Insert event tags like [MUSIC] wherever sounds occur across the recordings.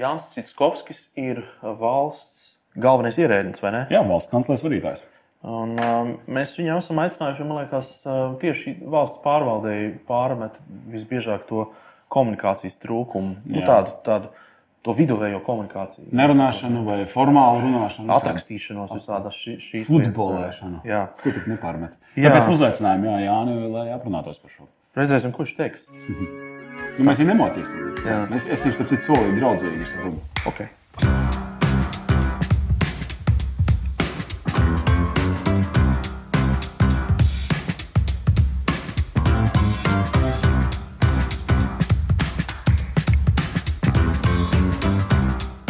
Jānis Citskovskis ir valsts galvenais ierēdnis, vai ne? Jā, valsts kanclers vadītājs. Un, uh, mēs viņu esam aicinājuši, man liekas, uh, tieši valsts pārvaldēji pārmet visbiežāk to komunikācijas trūkumu, nu, tādu, tādu to viduvējo komunikāciju. Nerunāšanu vai formālu runāšanu. Atrakstīšanos visādās šī, šīs Futbolēšanu. Jā. Ko tik nepārmet? Jā. Tāpēc uzaicinājām jā, Jāni, lai aprunātos par šo. Redzēsim, ko viņš teiks. [LAUGHS] Nu, mēs viņu nemocīsim. Jā. Es, es jums tāpēc solīju draudzīgi. es varu. Okay.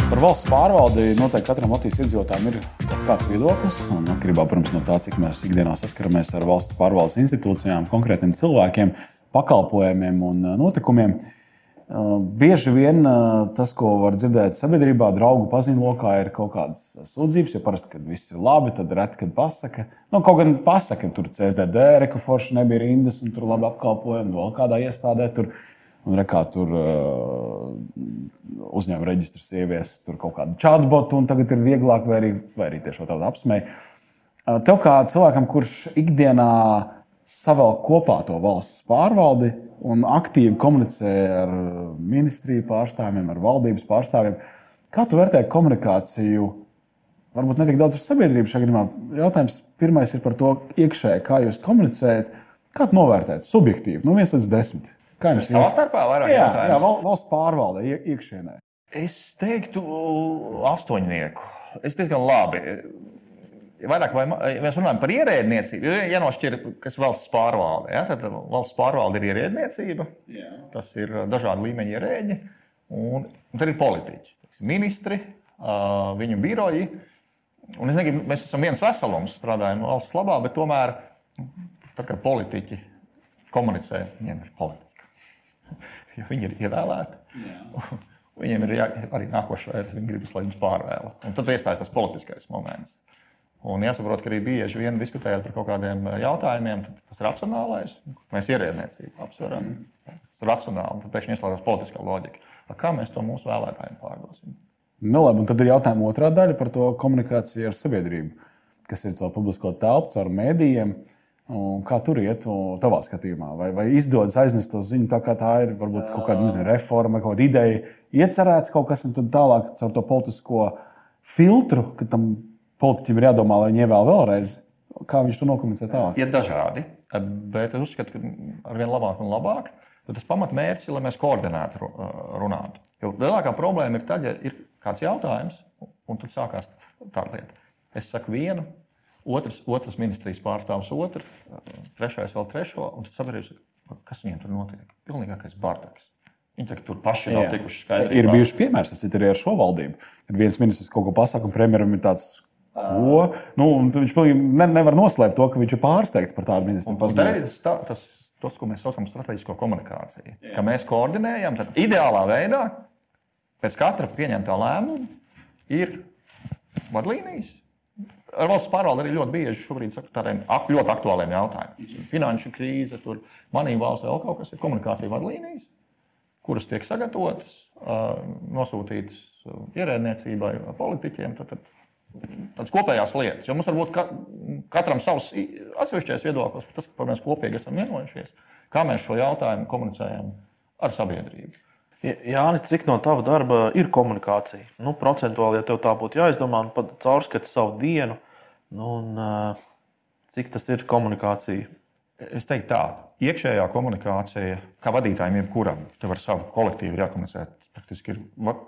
Par valsts pārvaldi noteikti katram Latvijas iedzīvotājam ir kaut kāds viedoklis. Atkarībā protams, no tā, cik mēs ikdienā saskaramies ar valsts pārvaldes institūcijām, konkrētiem cilvēkiem, pakalpojumiem un uh, notikumiem. Uh, Bieži vien uh, tas, ko var dzirdēt sabiedrībā, draugu paziņu lokā, ir kaut kādas sūdzības. Jo parasti, kad viss ir labi, tad reti, kad pasaka. Nu, kaut gan pasaka, tur CSDD, rekuforši nebija rindas, un tur labi apkalpojumi, vēl kādā iestādē. Tur, Un re, kā tur uzņēmuma reģistrs ievies tur kaut kādu chatbotu, un tagad ir vieglāk, vai arī, vai arī tieši tādu apsmēju. Tev kā cilvēkam, kurš ikdienā savēl kopā to valsts pārvaldi un aktīvi komunicē ar ministriju pārstāvjiem, ar valdības pārstāvjiem, kā tu vērtē komunikāciju? Varbūt ne tik daudz ar sabiedrību šajā gadījumā. Jautājums pirmais ir par to iekšēji, kā jūs komunicējat, kā tu novērtējat subjektīvi, no 1 līdz 10. Kā jums Savā starpā vairāk Jā, jā jautājumus. val- valsts pārvalde ie- iekšienē. Es teiktu, astoņnieku. Es diezgan labi. Vairāk vai ja mēs runājam par ierēdniecību, ir jānošķir, kas valsts pārvalde. Ja? Tad valsts pārvalde ir ierēdniecība, Jā. tas ir dažādi līmeņi ierēģi, un, un tad ir politiķi, ministri, ā, viņu biroji. Un es negribu, mēs esam viens veselums, strādājam valsts labā, bet tomēr, tad, kad politiķi komunicē, viņiem ir politika. [LAUGHS] Jo viņi ir ievēlēti. [LAUGHS] Viņiem ir jā, arī nākošais, viņi gribas, lai viņus pārvēla. Un tad iestājas tas politiskais moments. Un jāsaprot, ka arī bieži vien diskutējot par kaut kādiem eh, jautājumiem, tas racionālais. Mēs ierēdniecību apsveram. Tas ir racionāli, tad pēkšņi ieslēdzas politiskā loģika. Kā mēs to mūsu vēlētājiem pārdosim? Nu, labi, un tad ir jautājuma otrā daļa par to komunikāciju ar sabiedrību, kas ir caur publisko telpu, caur mēdījiem. Kā tur iet, tavā skatījumā? Vai, vai izdodas aiznest to ziņu tā, kā tā ir? Varbūt kaut kāda nezinu, reforma, kaut kāda ideja, iecerēts kaut kas, un tad tālāk caur to politisko filtru, ka tam politiķim ir jādomā, lai viņi ievēl vēlreiz. Kā viņš to nokomunicē tālāk? Ir dažādi, bet es uzskatu, ka ar vien labāk un labāk. tad Tas pamatmērķis ir, lai mēs koordinētu ru- runātu. Jo lielākā problēma ir tad, ja ir kāds jautājums, un tad sākās tāda lieta. Es saku vienu, otrs, otrs ministrijas pārstāvs otru, trešais vēl trešo, un tad sabiedrība saka, kas viņiem tur notiek. Pilnīgākais bardaks. Viņi tagad tur paši nav tikuši skaidri. Ir bijuši arī ar šo valdību. Kad viens ministrs kaut ko pasaka, un premjeram ir tāds, ko? Nu, viņš ne, nevar noslēpt to, ka viņš ir pārsteigts par tādu ministru. Un tas tā- tas, tas, ko mēs saucam par strateģisko komunikāciju. Ka mēs koordinējam, tad ideālā veidā pēc katra pieņemtā lēmuma ir vadlīnijas. Ar valsts pārvaldi arī ļoti bieži šobrīd saka tādiem ļoti aktuāliem jautājumiem. Finanšu krīze, tur manība valsts vēl kaut kas ir komunikācija vadlīnijas, kuras tiek sagatavotas, nosūtītas ierēdniecībai, vai politiķiem. Tad, tad tādas kopējās lietas. Jo mums var būt ka, katram savs atsevišķais viedoklis par to, ko mēs kopīgi esam vienojušies, kā mēs šo jautājumu komunicējam ar sabiedrību. Jā, cik no tava darba ir komunikācija? Nu, procentuāli, ja tev tā būtu jāizdomā, un pat caurskata savu dienu, nu, un, cik tas ir komunikācija? Es teiktu, tā iekšējā komunikācija, kā vadītājiem, jebkuram, tev ar savu kolektīvu ir jākomunicē. Praktiski ir,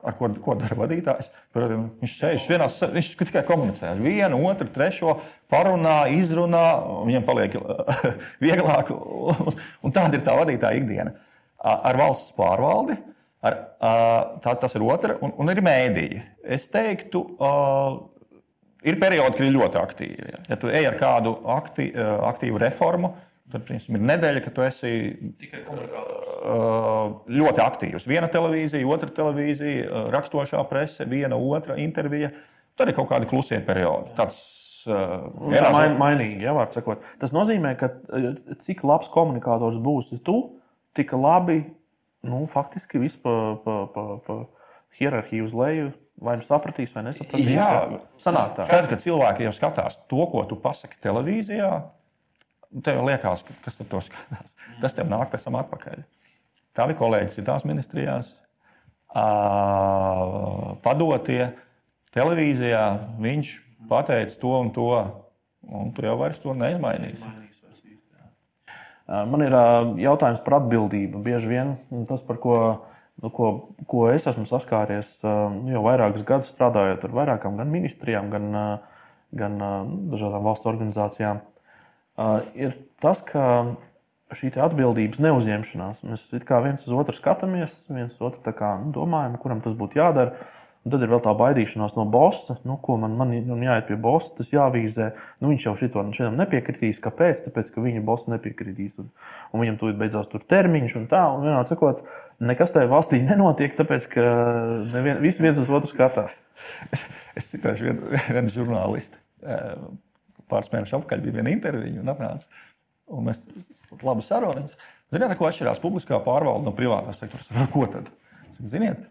ar ko, ko dara vadītājs. Protams, viņš sēž vienā, viņš tikai komunicē ar vienu, otru, trešo, parunā, izrunā, un viņam paliek [LAUGHS] vieglāk. un- tāda ir tā vadītāja ikdiena. Ar valsts pārvaldi. Ar, tā, tas ir otra, un, un ir mēdīja. Es teiktu, ir periodi, kad ir ļoti aktīvi. Ja, tu ej ar kādu akti, aktīvu reformu, tad principā, ir nedēļa, kad tu esi uh, ļoti aktīvs. Viena televīzija, otra televīzija, uh, raksturošā prese, viena otra intervija. Tad ir kaut kādi klusie periodi. Tāds, uh, Tā ir main, mainīgi, ja, sakot. Tas nozīmē, ka eh, cik labs komunikators būsi tu, tik labi nu, faktiski viss pa, pa, pa, pa hierarhiju uz leju. Vai nu sapratīs, vai nesapratīs. Jā, sanāk tā. Skaidrs, ka cilvēki jau skatās to, ko tu pasaki televīzijā. Tev jau liekas, ka, kas tur to skatās. Tas tev nāk pēc tam atpakaļ. Tavi kolēģi citās ministrijās, padotie televīzijā, viņš pateica to un to, un tu jau vairs to neizmainīsi. Man ir jautājums par atbildību. Bieži vien tas, par ko, nu, ko, ko es esmu saskāries nu, jau vairākus gadus strādājot ar vairākām gan ministrijām, gan, gan ā, dažādām valsts organizācijām, ir tas, ka šī atbildības neuzņemšanās. Mēs viens uz otru skatāmies, viens otru kā, nu, domājam, kuram tas būtu jādara. Un tad ir vēl tā baidīšanās no bosa, nu, ko man, man jāiet pie bosa, tas jāvīzē. Nu, viņš jau šito, šitam nepiekritīs. Kāpēc? Tāpēc, ka viņa bosa nepiekritīs. Un, un viņam tūlīt beidzās tur termiņš un tā. Un vienā sakot, nekas tajā valstī nenotiek, tāpēc, ka nevien, visi viens uz otru skatās. Es, es citēšu vienu, vienu žurnālistu. Pāris mēnešus atpakaļ bija viena intervija, un atnāca. Un mēs labi sarunājāmies. Ziniet, ko atšķirās publiskā pārvalde no privātā sektora? Ar ko tad? Ziniet,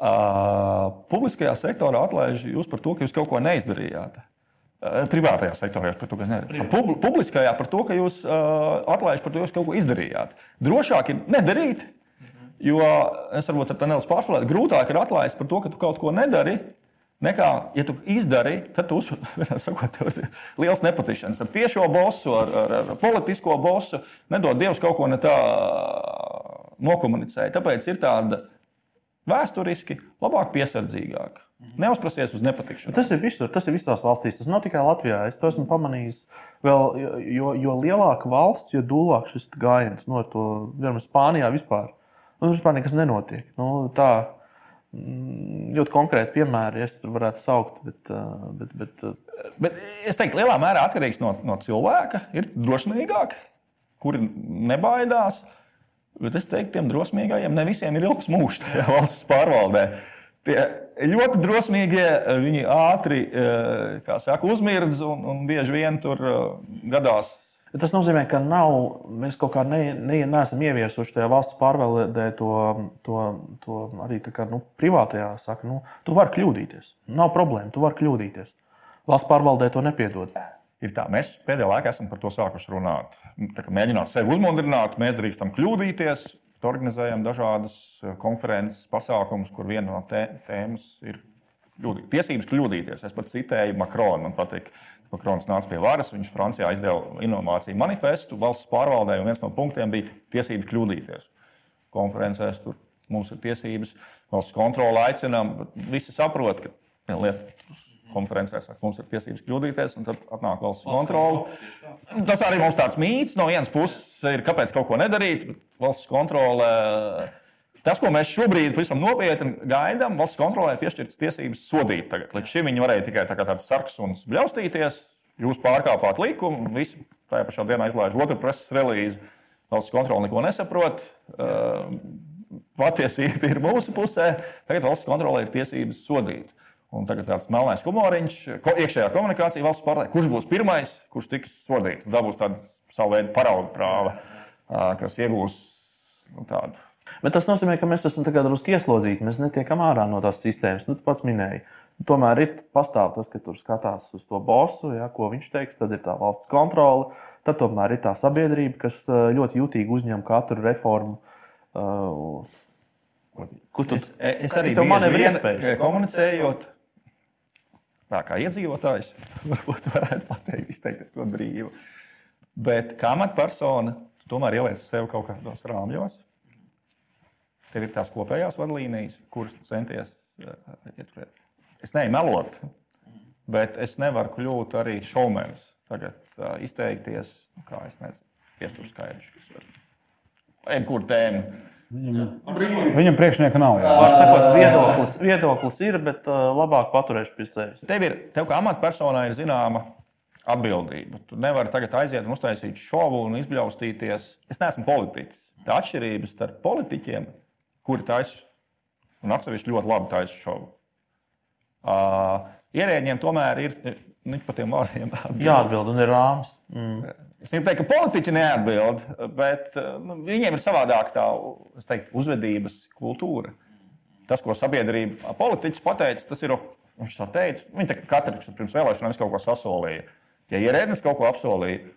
uh, publiskajā sektorā atlaiž jūs par to, ka jūs kaut ko neizdarījāt. Uh, Privātajā sektorā par to nedarījāt. Pub, publiskajā par to, ka jūs uh, atlaiž par to, ka jūs kaut ko izdarījāt. Drošāk ir nedarīt, jo es varbūt ar tā nedaudz pārspēlēju. Grūtāk ir atlaist par to, ka tu kaut ko nedari. Nekā, ja tu izdari, tad tu uzsver [LAUGHS] liels nepatikšanas ar tiešo bosu, ar, ar, ar politisko bosu. Nedod Dievs kaut ko ne tā nokomunicēja. Tāpēc ir tāda vēsturiski labāk, piesardzīgāk. Neuzprasies uz nepatikšanu. Tas ir visur, tas ir visās valstīs. Tas nav tikai Latvijā. Es to esmu pamanījis. Vēl, jo, jo lielāka valsts, jo dūlāk šis gājiens no to, piemēram, Spānijā vispār. Nu, vispār nekas nenotiek. Nu, tā ļoti konkrēti piemēri, ja tur varētu saukt. Bet, uh, bet, bet, uh, Bet es teiktu, lielā mērā atkarīgs no, no cilvēka. Ir drosmīgāk, kuri nebaidās. Bet es teiktu, tiem drosmīgajiem ne visiem ir ilgs mūžs tajā [LAUGHS] valsts pārvaldē. Tie ļoti drosmīgie, viņi ātri eh, saka, uzmirdz un, un bieži vien tur eh, gadās. Bet tas nozīmē, ka nav, mēs kaut kā ne, ne, neesam ieviesuši tajā valsts pārvaldē to, to, to arī kā, nu, privātajā. Saka, nu, tu vari kļūdīties. Nav problēma, tu vari kļūdīties. Valsts pārvaldē to nepiedod. Ir tā, mēs pēdējā laikā esam par to sākuši runāt. Kā Mēģināt sevi uzmundrināt, mēs drīkstam kļūdīties. Organizējam dažādas eh, konferences, pasākumus, kur viena no tē- tēmas ir kļūdīt. tiesības kļūdīties. Es pat citēju Makronu. Man patīk, Makrons nāca pie varas, viņš Francijā izdeva inovāciju manifestu valsts pārvaldē, un viens no punktiem bija tiesības kļūdīties. Konferencēs tur mums ir tiesības, valsts kontrole aicinām, bet visi saprot, ka lieta konferencē saka, mums ir tiesības kļūdīties, un tad atnāk valsts kontrole. Tas arī mums tāds mīts no vienas puses ir, kāpēc kaut ko nedarīt, bet valsts kontrole. Tas, ko mēs šobrīd pavisam nopietni gaidām, valsts kontrolē ir piešķirtas tiesības sodīt. Tagad. Līdz šim viņi varēja tikai tā tāds sarks un bļaustīties. Jūs pārkāpāt likumu, visi tajā pašā dienā izlaiž otru preses relīzi. Valsts kontrole neko nesaprot. Uh, Patiesība ir mūsu pusē. Tagad valsts kontrolē ir tiesības sodīt. Un tagad tāds melnais humoriņš, ko, iekšējā komunikācija valsts pārējā. Kurš būs pirmais, kurš tiks sodīts? Tā būs tāda savu veidu paraugu prāva, ā, kas iegūs nu, tādu. Bet tas nozīmē, ka mēs esam drusku ieslodzīti. Mēs netiekam ārā no tās sistēmas. Nu, tu pats minēji. Tomēr ir pastāv tas, ka tur skatās uz to bosu, ja, ko viņš teiks, tad ir tā valsts kontrole. Tad tomēr ir tā sabiedrība, kas ā, ļoti jutīgi uzņem katru reformu. Uh, Kur tu, Es, es arī tev manevru iespējas? komunicējot, tā kā iedzīvotājs, [LAUGHS] varbūt varētu pateikt, izteikties ļoti brīvi. Bet kā amatpersona, tu tomēr ieliec sev kaut kādos rāmjos. Tev ir tās kopējās vadlīnijas, kuras centies uh, ieturēt. Es neju melot, bet es nevaru kļūt arī šovmenis. Tagad uh, izteikties, nu, kā es nezinu, piestur skaidrs, kas var. Jebkur tēma. Viņam priekšnieka nav. Viņš sakot, viedoklis, viedoklis ir, bet uh, labāk paturēšu pie sevis. Tev, ir, tev kā amatpersonai ir zināma atbildība. Tu nevari tagad aiziet un uztaisīt šovu un izbļaustīties. Es neesmu politiķis. Tā atšķirības starp politiķiem, kuri taisa un atsevišķi ļoti labi taisa šovu. Uh, ierēģiem tomēr ir nu, par tiem vārdiem atbild. Jāatbild un ir rāms. Mm. Es gribu teikt, ka politiķi neatbild, bet nu, viņiem ir savādāka tā teiktu, uzvedības kultūra. tas, ko sabiedrība, politiķis pateica, tas ir. Viņš tā teica, viņi tā katrs pirms vēlēšanām kaut ko sasolīja. Ja ierēdnis kaut ko apsolīja,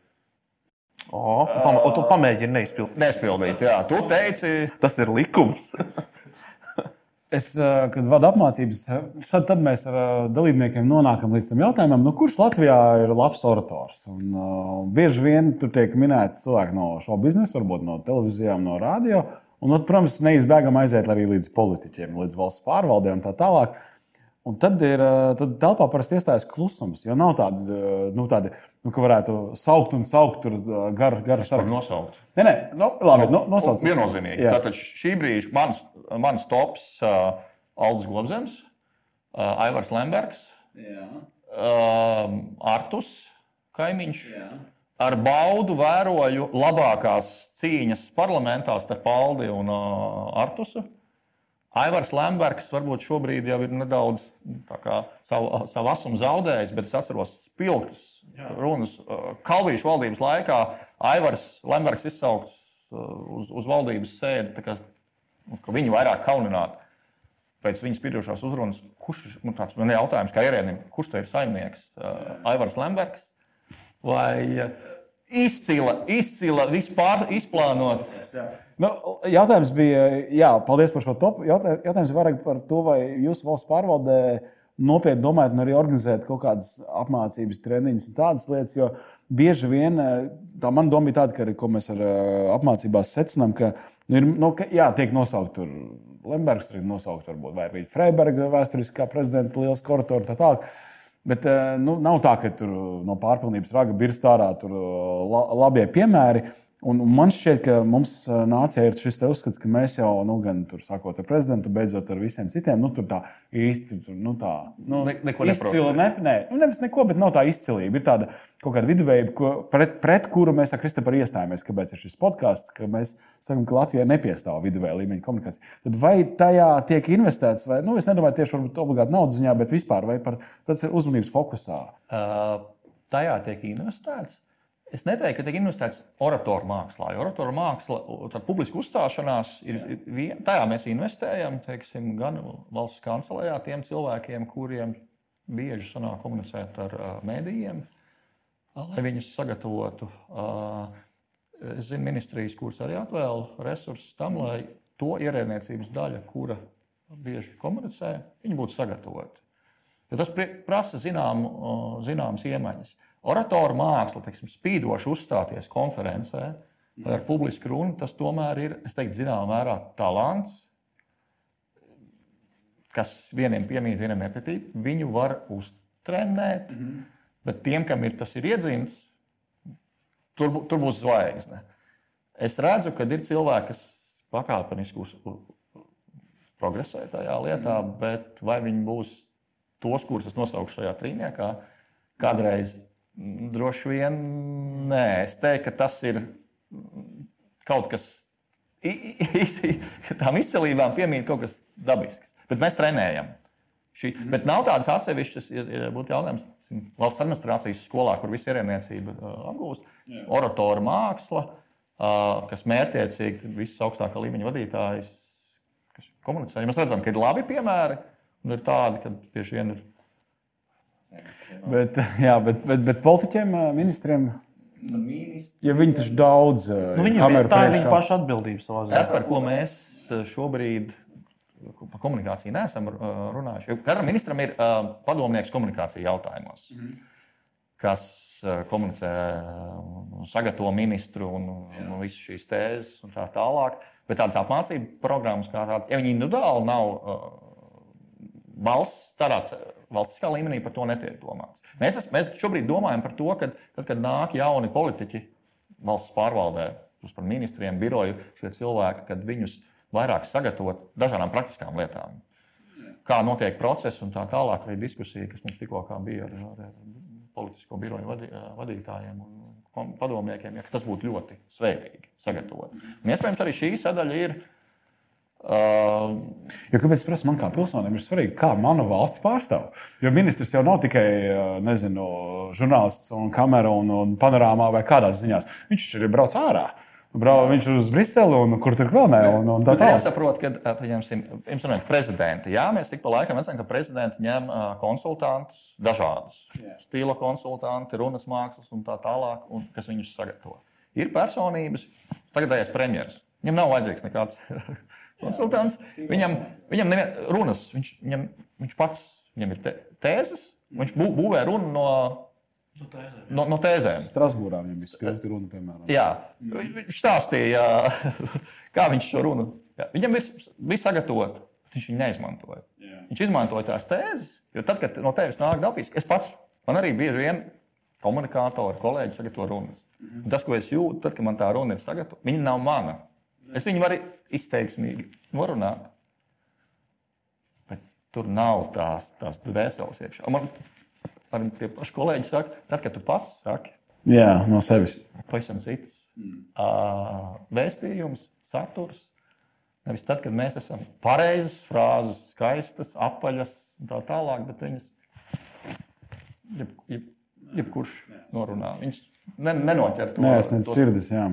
O, pam, o, tu pamēģini neizpildīt. Nespildīt, jā. Tu teici, tas ir likums. [LAUGHS] Es, kad vadu apmācības, tad, tad mēs ar dalībniekiem nonākam līdz tam jautājumam, nu, kurš Latvijā ir labs orators. Un, uh, bieži vien tur tiek minēti cilvēki no šo biznesa, varbūt no televīzijām, no radio. Un, protams, neizbēgami aiziet arī līdz politiķiem, līdz valsts pārvaldē un tā tālāk. Un tad ir tad telpā parasti iestājas klusums, jo nav tāda, nu, tāda nu, ka varētu saukt un saukt tur garu gar sarakstu. Nosaukt. Nē, nē, nu, labi, no, nosaukt. Viennozīmīgi. Jā. Tātad šī brīža mans, mans tops uh, Aldis Globzems, uh, Aivars Lembergs, uh, Artus Kaimiņš. Jā. Ar baudu vēroju labākās cīņas parlamentā starp Aldi un uh, Artusu. Aivars Lembergs varbūt šobrīd jau ir nedaudz kā, savu, savu asumu zaudējis, bet es atceros spilgtas runas Kalvīšu valdības laikā. Aivars Lembergs izsaukts uz, uz valdības sēdi, ka, ka viņu vairāk kaunināt. Pēc viņas piedošās uzrunas, kurš ir nu, tāds man jautājums, kā ierēdnim, kurš te ir saimnieks? Aivars Lembergs vai izcila, izcila, vispār izplānots? Nu, jautājums bija, jā, paldies par šo topu. Jautājums vairāk par to, vai jūsu valsts pārvaldē nopietni domājat un arī organizēt kaut kādas apmācības, treniņus un tādas lietas. Jo bieži vien tā mana doma bija tāda, ka arī, ko mēs ar apmācībās secinām, ka, nu, ir, nu, ka jā, tiek nosaukt tur Lembergs, arī nosaukt varbūt, vai arī Freiberga vēsturiskā prezidenta liels korators un tā tālāk. Bet nu, nav tā, ka tur no pārpilnības raga birst ārā labie piemēri. Un man šķiet, ka mums nācijā ir šis uzskats, ka mēs jau, nu, gan tur sākot ar prezidentu, beidzot ar visiem citiem, nu, tur tā īsti, tur, nu, tā, nu, ne, neko izcila, ne, ne, nu, nevis neko, bet nav tā izcilība. Ir tāda kaut kāda viduvējība, ko, pret, pret kuru mēs ar Kristapam iestājāmies, kāpēc ir šis podkāsts, ka mēs sakām, ka Latvijā nepiestāv viduvēja līmeņa komunikācija. Tad vai tajā tiek investēts, vai, nu, es nedomāju tieši obligāti naudas ziņā, bet vispār, vai par, tas ir uzmanības fokusā? Uh, tajā tiek investēts. Es neteiktu, ka tiek investēts oratoru mākslā. Oratoru māksla, tad publiska uzstāšanās, ir, vien, tajā mēs investējam teiksim, gan valsts kancelējā tiem cilvēkiem, kuriem bieži sanāk komunicēt ar uh, mēdījiem, lai viņus sagatavotu. Uh, es zinu, ministrijas, kuras arī atvēl resursus tam, lai to ierēdniecības daļa, kura bieži komunicē, viņi būtu sagatavoti. Jo tas prasa zināmas iemaņas. Oratoru māksla, teiksim, spīdoši uzstāties konferencē ar publisku runu, tas tomēr ir, es teiktu, zināmā mērā talants, kas vieniem piemīt, vienam nepatīk. Viņu var uztrenēt, mm -hmm. bet tiem, kam ir tas ir iedzimts, tur, tur būs zvaigzne. Es redzu, ka ir cilvēki, kas pakāpeniski progresē tajā lietā, bet vai viņi būs tos, kurus es nosaukšu šajā trīniekā, kādreiz Droši vien nē. Es teiktu, ka tas ir kaut kas, tām izcelībām piemīt kaut kas dabisks. Bet mēs trenējam. Šī, mm. Bet nav tādas atsevišķas, ja būtu jautājums, valsts administrācijas skolā, kur viss ierēniecība uh, apgūst, yeah. oratora māksla, uh, kas mērķiecīgi visas augstākā līmeņa vadītājs komunicē. Ja mēs redzam, ka ir labi piemēri, un ir tādi, ka bieži vien ir Bet, [LAUGHS] jā, bet, bet, bet politiķiem, ministriem. Nu, ja viņi taču daudz nu, viņam ir tā ir viņa paša atbildība savā ziņā. Tas, par ko mēs šobrīd par komunikāciju neesam runājuši. Katram ministram ir padomnieks komunikācija jautājumos, -hmm. kas komunicē, sagatavo ministru un, un visas šīs tēzes un tā tālāk. Bet tādas apmācību programmas kā tādas, ja viņi individuāli nav valsts tādā valstiskā līmenī par to netiek domāts. Mēs, es, mēs šobrīd domājam par to, ka tad, kad nāk jauni politiķi valsts pārvaldē, par ministriem, biroju, šie cilvēki, kad viņus vairāk sagatavot dažādām praktiskām lietām. Kā notiek process un tā tālāk, arī diskusija, kas mums tikko bija ar, ar politisko biroju vadī, vadītājiem un padomniekiem, ja tas būtu ļoti svētīgi sagatavot. Un iespējams, arī šī sadaļa ir Uh, jo, kāpēc prasu, man kā pilsonim ir svarīgi, kā mana valsts pārstāv? Jo ministrs jau nav tikai nezinu, žurnālists un kamera un, un panorāmā vai kādās ziņās. Viņš arī brauc ārā. Brau, viņš uz Briseli un kur tur vēl nē. Un, un tā tālāk. jāsaprot, ka, ā, pieņemsim, runājot prezidenti, jā, mēs tik pa laikam redzam, ka prezidenti ņem ā, konsultantus, dažādus stila konsultanti, runas mākslas un tā tālāk, un kas viņus sagatavo. Ir personības, tagadējais premjeras. Viņam nav vajadzīgs nekāds konsultants. Viņam, viņam nevien, runas, viņš, viņam, viņš pats, viņam ir te, tēzes, viņš bū, būvē runu no, no, no tēzēm. Strasbūrā viņam bija spilgta runa, piemēram. Jā, vi- viņš stāstīja, [LAUGHS] kā viņš šo runu. Jā, viņam bija sagatavots, bet viņš viņu neizmantoja. Jā. Viņš izmantoja tās tēzes, jo tad, kad no tevis nāk dabīs, es pats, man arī bieži vien komunikātori, kolēģi sagatavo runas. Un Tas, ko es jūtu, tad, kad man tā runa ir sagatavota, viņa nav mana. Es viņu varu izteiksmīgi norunāt, bet tur nav tās, tās dvēseles iekšā. Man arī tie paši kolēģi saka, tad, kad tu pats saki, Jā, no sevis. pavisam cits uh, vēstījums, saturs. Nevis tad, kad mēs esam pareizas frāzes, skaistas, apaļas un tā tālāk, bet viņas jeb, jeb, jebkurš norunā. Viņas ne, nenoķer to. Nē, es nezinu, sirdis. Jā.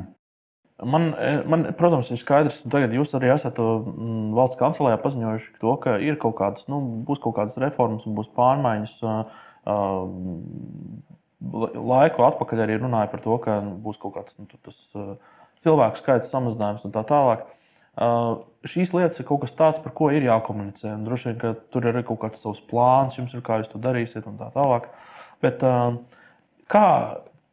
Man, man, protams, ir skaidrs, ka tagad jūs arī esat mm, valsts kancelējā paziņojuši to, ka ir kaut kādas, nu, būs kaut kādas reformas un būs pārmaiņas. Uh, laiku atpakaļ arī runāja par to, ka būs kaut kāds nu, tas, cilvēku skaits samazinājums un tā tālāk. Šīs lietas ir kaut kas tāds, par ko ir jākomunicē. un Droši vien, ka tur ir arī kaut kāds savs plāns, jums ir kā jūs to darīsiet un tā tālāk. Bet, kā,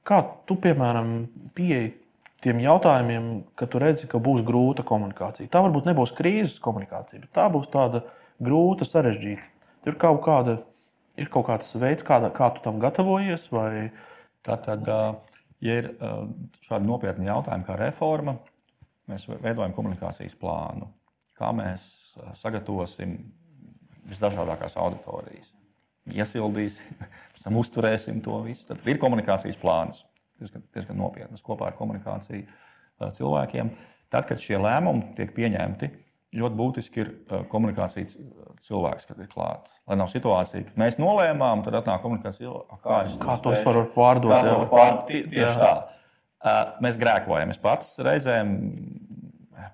kā tu, piemēram, pieeji tiem jautājumiem, ka tu redzi, ka būs grūta komunikācija? Tā varbūt nebūs krīzes komunikācija, bet tā būs tāda grūta, sarežģīta. Tur kaut kāda, ir kaut kāds veids, kādā, kā tu tam gatavojies. Vai... Tātad, ā, ja ir šādi nopietni jautājumi kā reforma, mēs veidojam komunikācijas plānu. Kā mēs sagatavosim visdažādākās auditorijas? Iesildīsim, [LAUGHS] uzturēsim to visu. Tad ir komunikācijas plāns, diezgan, diezgan nopietnas kopā ar komunikāciju ā, cilvēkiem. Tad, kad šie lēmumi tiek pieņemti, ļoti būtiski ir ā, komunikācija c- cilvēks, kad ir klāts. Lai nav situācija, ka mēs nolēmām, tad atnāk komunikācija. "A, Kā, es Kā to spēšu?" vispār var pārdot? Jā? pār- tie- Tieši tā. Uh, Mēs grēkojam. Mēs pats reizēm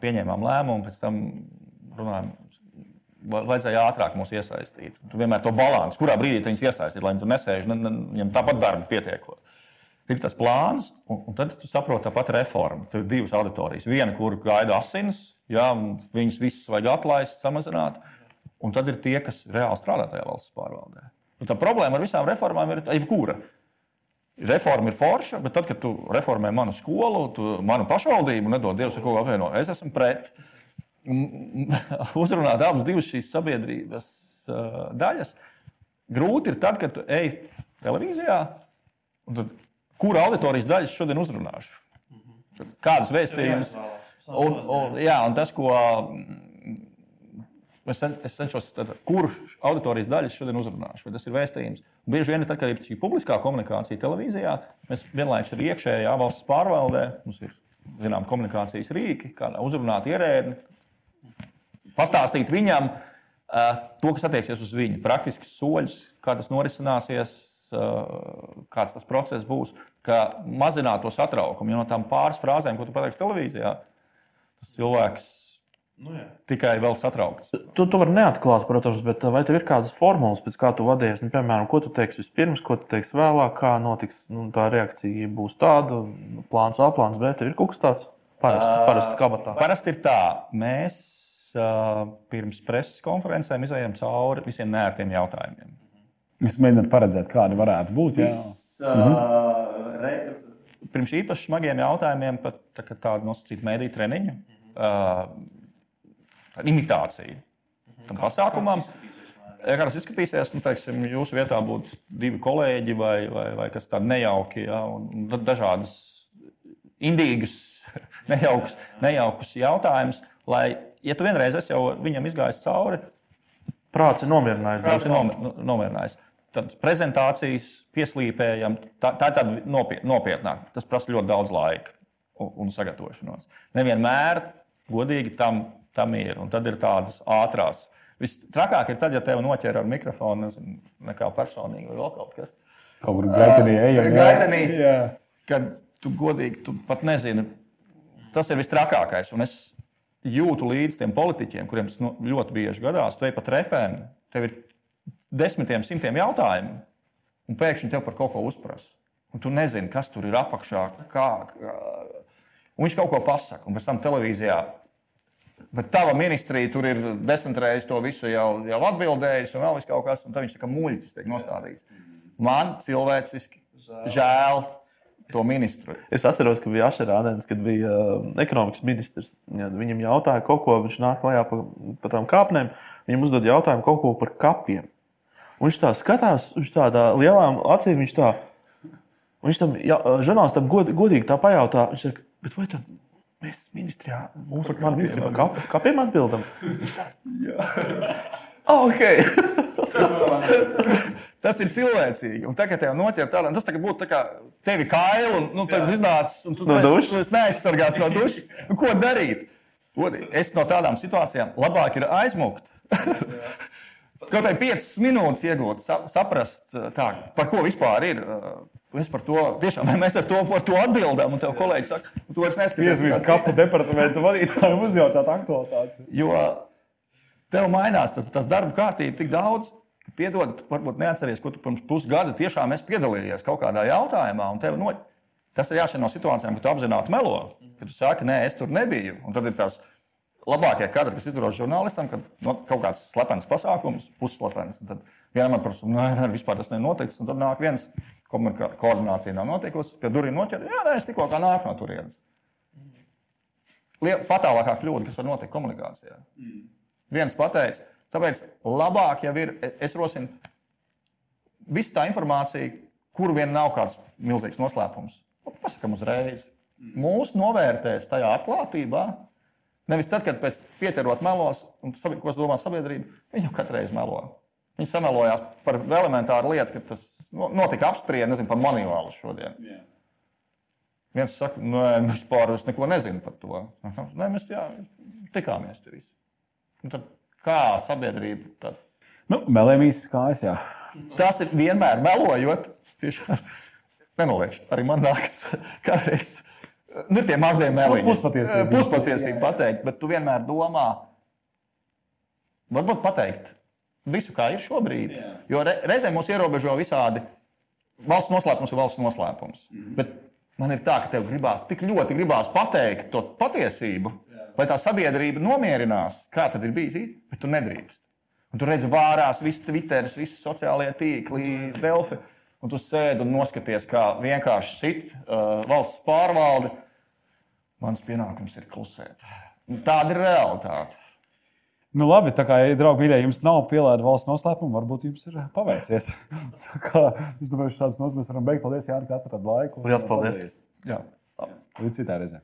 pieņēmām lēmumu, pēc tam runājam. va- Vajadzēja ātrāk mūs iesaistīt. Tu vienmēr to balanci, kurā brīdī viņus iesaistīt, lai viņi tur nesēž, ne, ne, viņiem tāpat darba pietiekot. Ir tas plāns, un, un tad tu saproti, tāpat reforma. Tur ir divas auditorijas. Viena, kur gaida asins, jā, viņas visas vajag atlaist, samazināt. Un tad ir tie, kas reāli strādā tajā valsts pārvaldē. Un tā problēma ar visām reformām ir jebkura. Reforma ir forša, bet tad, kad tu reformē manu skolu, tu manu pašvaldību, nedod Dievs, ko apvieno, es esmu pret. Un- un [LAUGHS] Uzrunāt abas šīs sabiedrības uh, daļas. Grūti ir tad, kad tu ej televīzijā, un kura auditorijas daļas šodien uzrunāšu? Kādas vēstījumas? Un, un, jā, un tas, ko mm, es, cen, es cenšos, tad, kuru auditorijas daļas šodien uzrunāšu, vai tas ir vēstījums. Un bieži vien, tad, kad ir šī publiskā komunikācija televīzijā, mēs vienlaikus arī iekšējā valsts pārvaldē, mums ir zinām, komunikācijas rīki, kā uzrunāt ierēdni, pastāstīt viņam uh, to, kas attieksies uz viņu, praktisks soļus, kā tas norisināsies, kāds tas process būs, kā mazināt to satraukumu. Jo no tām pāris frāzēm, ko tu pateiksi televīzijā, tas cilvēks Nu, jā. tikai vēl satraukts. Tu to vari neatklāt, protams, bet vai tev ir kādas formulas, pēc kā tu vadies? Nu, piemēram, ko tu teiksi vispirms, ko tu teiksi vēlāk, kā notiks nu, tā reakcija. Būs tāda, nu, plāns A, plāns B, tev ir kaut kas tāds parasti, parasti kabatā. Parasti ir tā, mēs uh, pirms preses konferencēm izējām cauri visiem nērtiem jautājumiem. Jūs mēģināt paredzēt, kādi varētu būt. Jā. Uh, re, pirms īpaši smagiem jautājumiem, pat tā, kā tādu nosacītu mēdīju treniņu, uh, tāda imitācija tam pasākumam. Ja kā tas izskatīsies, nu, teiksim, jūsu vietā būtu divi kolēģi vai, vai, vai kas tāds nejauki, ja, un dažādas indīgas, [LAUGHS] nejaukas, nejaukas jautājumus. Lai, ja tu vienreiz esi jau viņam izgājis cauri, Prāts ir nomierinājies. Tas ir nomi- nomierinājis. Tad prezentācijas pieslīpējam, tā, tā ir tāda nopiet, nopietnāka. Tas prasa ļoti daudz laika un, un sagatavošanos. Nevienmēr godīgi tam, tam ir. Un tad ir tādas ātrās. Vistrakāk ir tad, ja tev noķer ar mikrofonu, nezinu, nekā personīgi vai vēl kaut kas. Kaut kur gaitenī ejam. Jā. Kad tu godīgi, tu pat nezini, Tas ir vistrakākais. Un es jūtu līdzi tiem politiķiem, kuriem tas no, ļoti bieži gadās. Tu ej pa trepēm, tev ir desmitiem, simtiem jautājumu, un pēkšņi tev par kaut ko uzprasa. Un tu nezini, kas tur ir apakšā, kā. kā. Un viņš kaut ko pasaka, un pēc tam televīzijā. Bet tava ministrija tur ir desmit reizes to visu jau, jau atbildējusi, un vēl viss kaut kas, un tad viņš tā kā muļķis tiek nostādīts. Man cilvēciski žēl to ministru. Es atceros, ka bija Ašera Adens, kad bija uh, ekonomikas ministrs. Ja, viņam jautāja kaut ko, viņš nāk klajā pa, pa tām kāpnēm, viņam uzdod jautājumu kaut ko par kapiem. Viņš tā skatās, viņš tādā lielām acīm, viņš tā, viņš tam ja, žurnālistam god, godīgi tā pajautā, viņš saka, bet vai tad mēs ministrijā, mums par mani ministrijā kap, kapiem atbildam? Tā, oh, ok. [LAUGHS] Tas ir cilvēcīgi. Un tagad tev noķer tādu, tas tagad būtu tā kā tevi kailu, un nu, tad iznācis, un tu No dušas? tu neaizsargās no dušas. Nu, ko darīt? Es no tādām situācijām labāk ir aizmukt. [LAUGHS] [LAUGHS] Kaut kā 5 minūtes iegūt, sa- saprast, tā, par ko vispār ir. Es par to tiešām mēs ar to, to atbildam. Un tev kolēģi saka, tu vairs neskaties. Piezvanīt kāds kapu departamentu vadītājiem, uzjautāt aktualitātes. Jo tev mainās tas, tas darba kārtība tik daudz, ka, piedod, varbūt neatceries, ko tu pirms pusgada tiešām esi piedalījies kaut kādā jautājumā. No... Tas ir jāšķir no situācijām, kad tu apzināti melo, kad tu saki, nē, es tur nebiju. Un tad ir tās labākie kadri, kas izdodas žurnālistam, kad no, kaut kāds slepens pasākums, pusslepens. Tad vienam ir prasa, nē, nē, vispār tas nenotiks. Un tad nāk viens, koordinācija nav notikusi, pie durvīm noķer, jā, nē, es tikko kā nāku no turienes. Fatālākā kļūda, kas var notikt komunikācijā. Viens pateica, tāpēc labāk jau ir, e- es rosinu, visa tā informācija, kur vien nav kāds milzīgs noslēpums. Nu, Pasakām uzreiz. Mūsu novērtēs tajā atklātībā. Nevis tad, kad pēc pieķerot melos, un ko es domāju sabiedrība, viņi jau katru reizi melo. Viņi samelojās par elementāru lietu, ka tas no- notika apspriede, nezinu, par manivālu šodien. Viens saka, nē, mēs vispār es neko nezinu par to. Nē, mēs jā, tikāmies tur visi. Un tad kā sabiedrība? Tad? Nu, melēmīs kājas, jā. Tas ir vienmēr melojot. Tiešām nenoliekšu. Arī man nākas [LAUGHS] kādreiz. Nu, tie mazie meliņi. Puspatiesība. Puspatiesība pateikt, bet tu vienmēr domā, varbūt pateikt visu, kā ir šobrīd. Jā. Jo re, reizē mūs ierobežo visādi. Valsts noslēpums ir valsts noslēpums. Mm. Bet man ir tā, ka tev gribās tik ļoti gribās pateikt to patiesību, Jā. lai tā sabiedrība nomierinās, kā tad ir bijis, bet tu nedrīkst. Un tu redzi, vārās viss Twitter, visi sociālie tīkli, Delfi. Un tu sēdi un noskaties, kā vienkārši šit uh, valsts pārvalde. Mans pienākums ir klusēt. Un Tāda ir realitāte. Nu, labi, tā kā, ja draugi, mīļie, jums nav pielāde valsts noslēpuma, varbūt jums ir paveicies. [LAUGHS] Tā kā, es domāju, šādas nozīmes varam beigt. Paldies, Jānis, ka atradāt laiku. Liels paldies. Jā. Līdz citai reizei.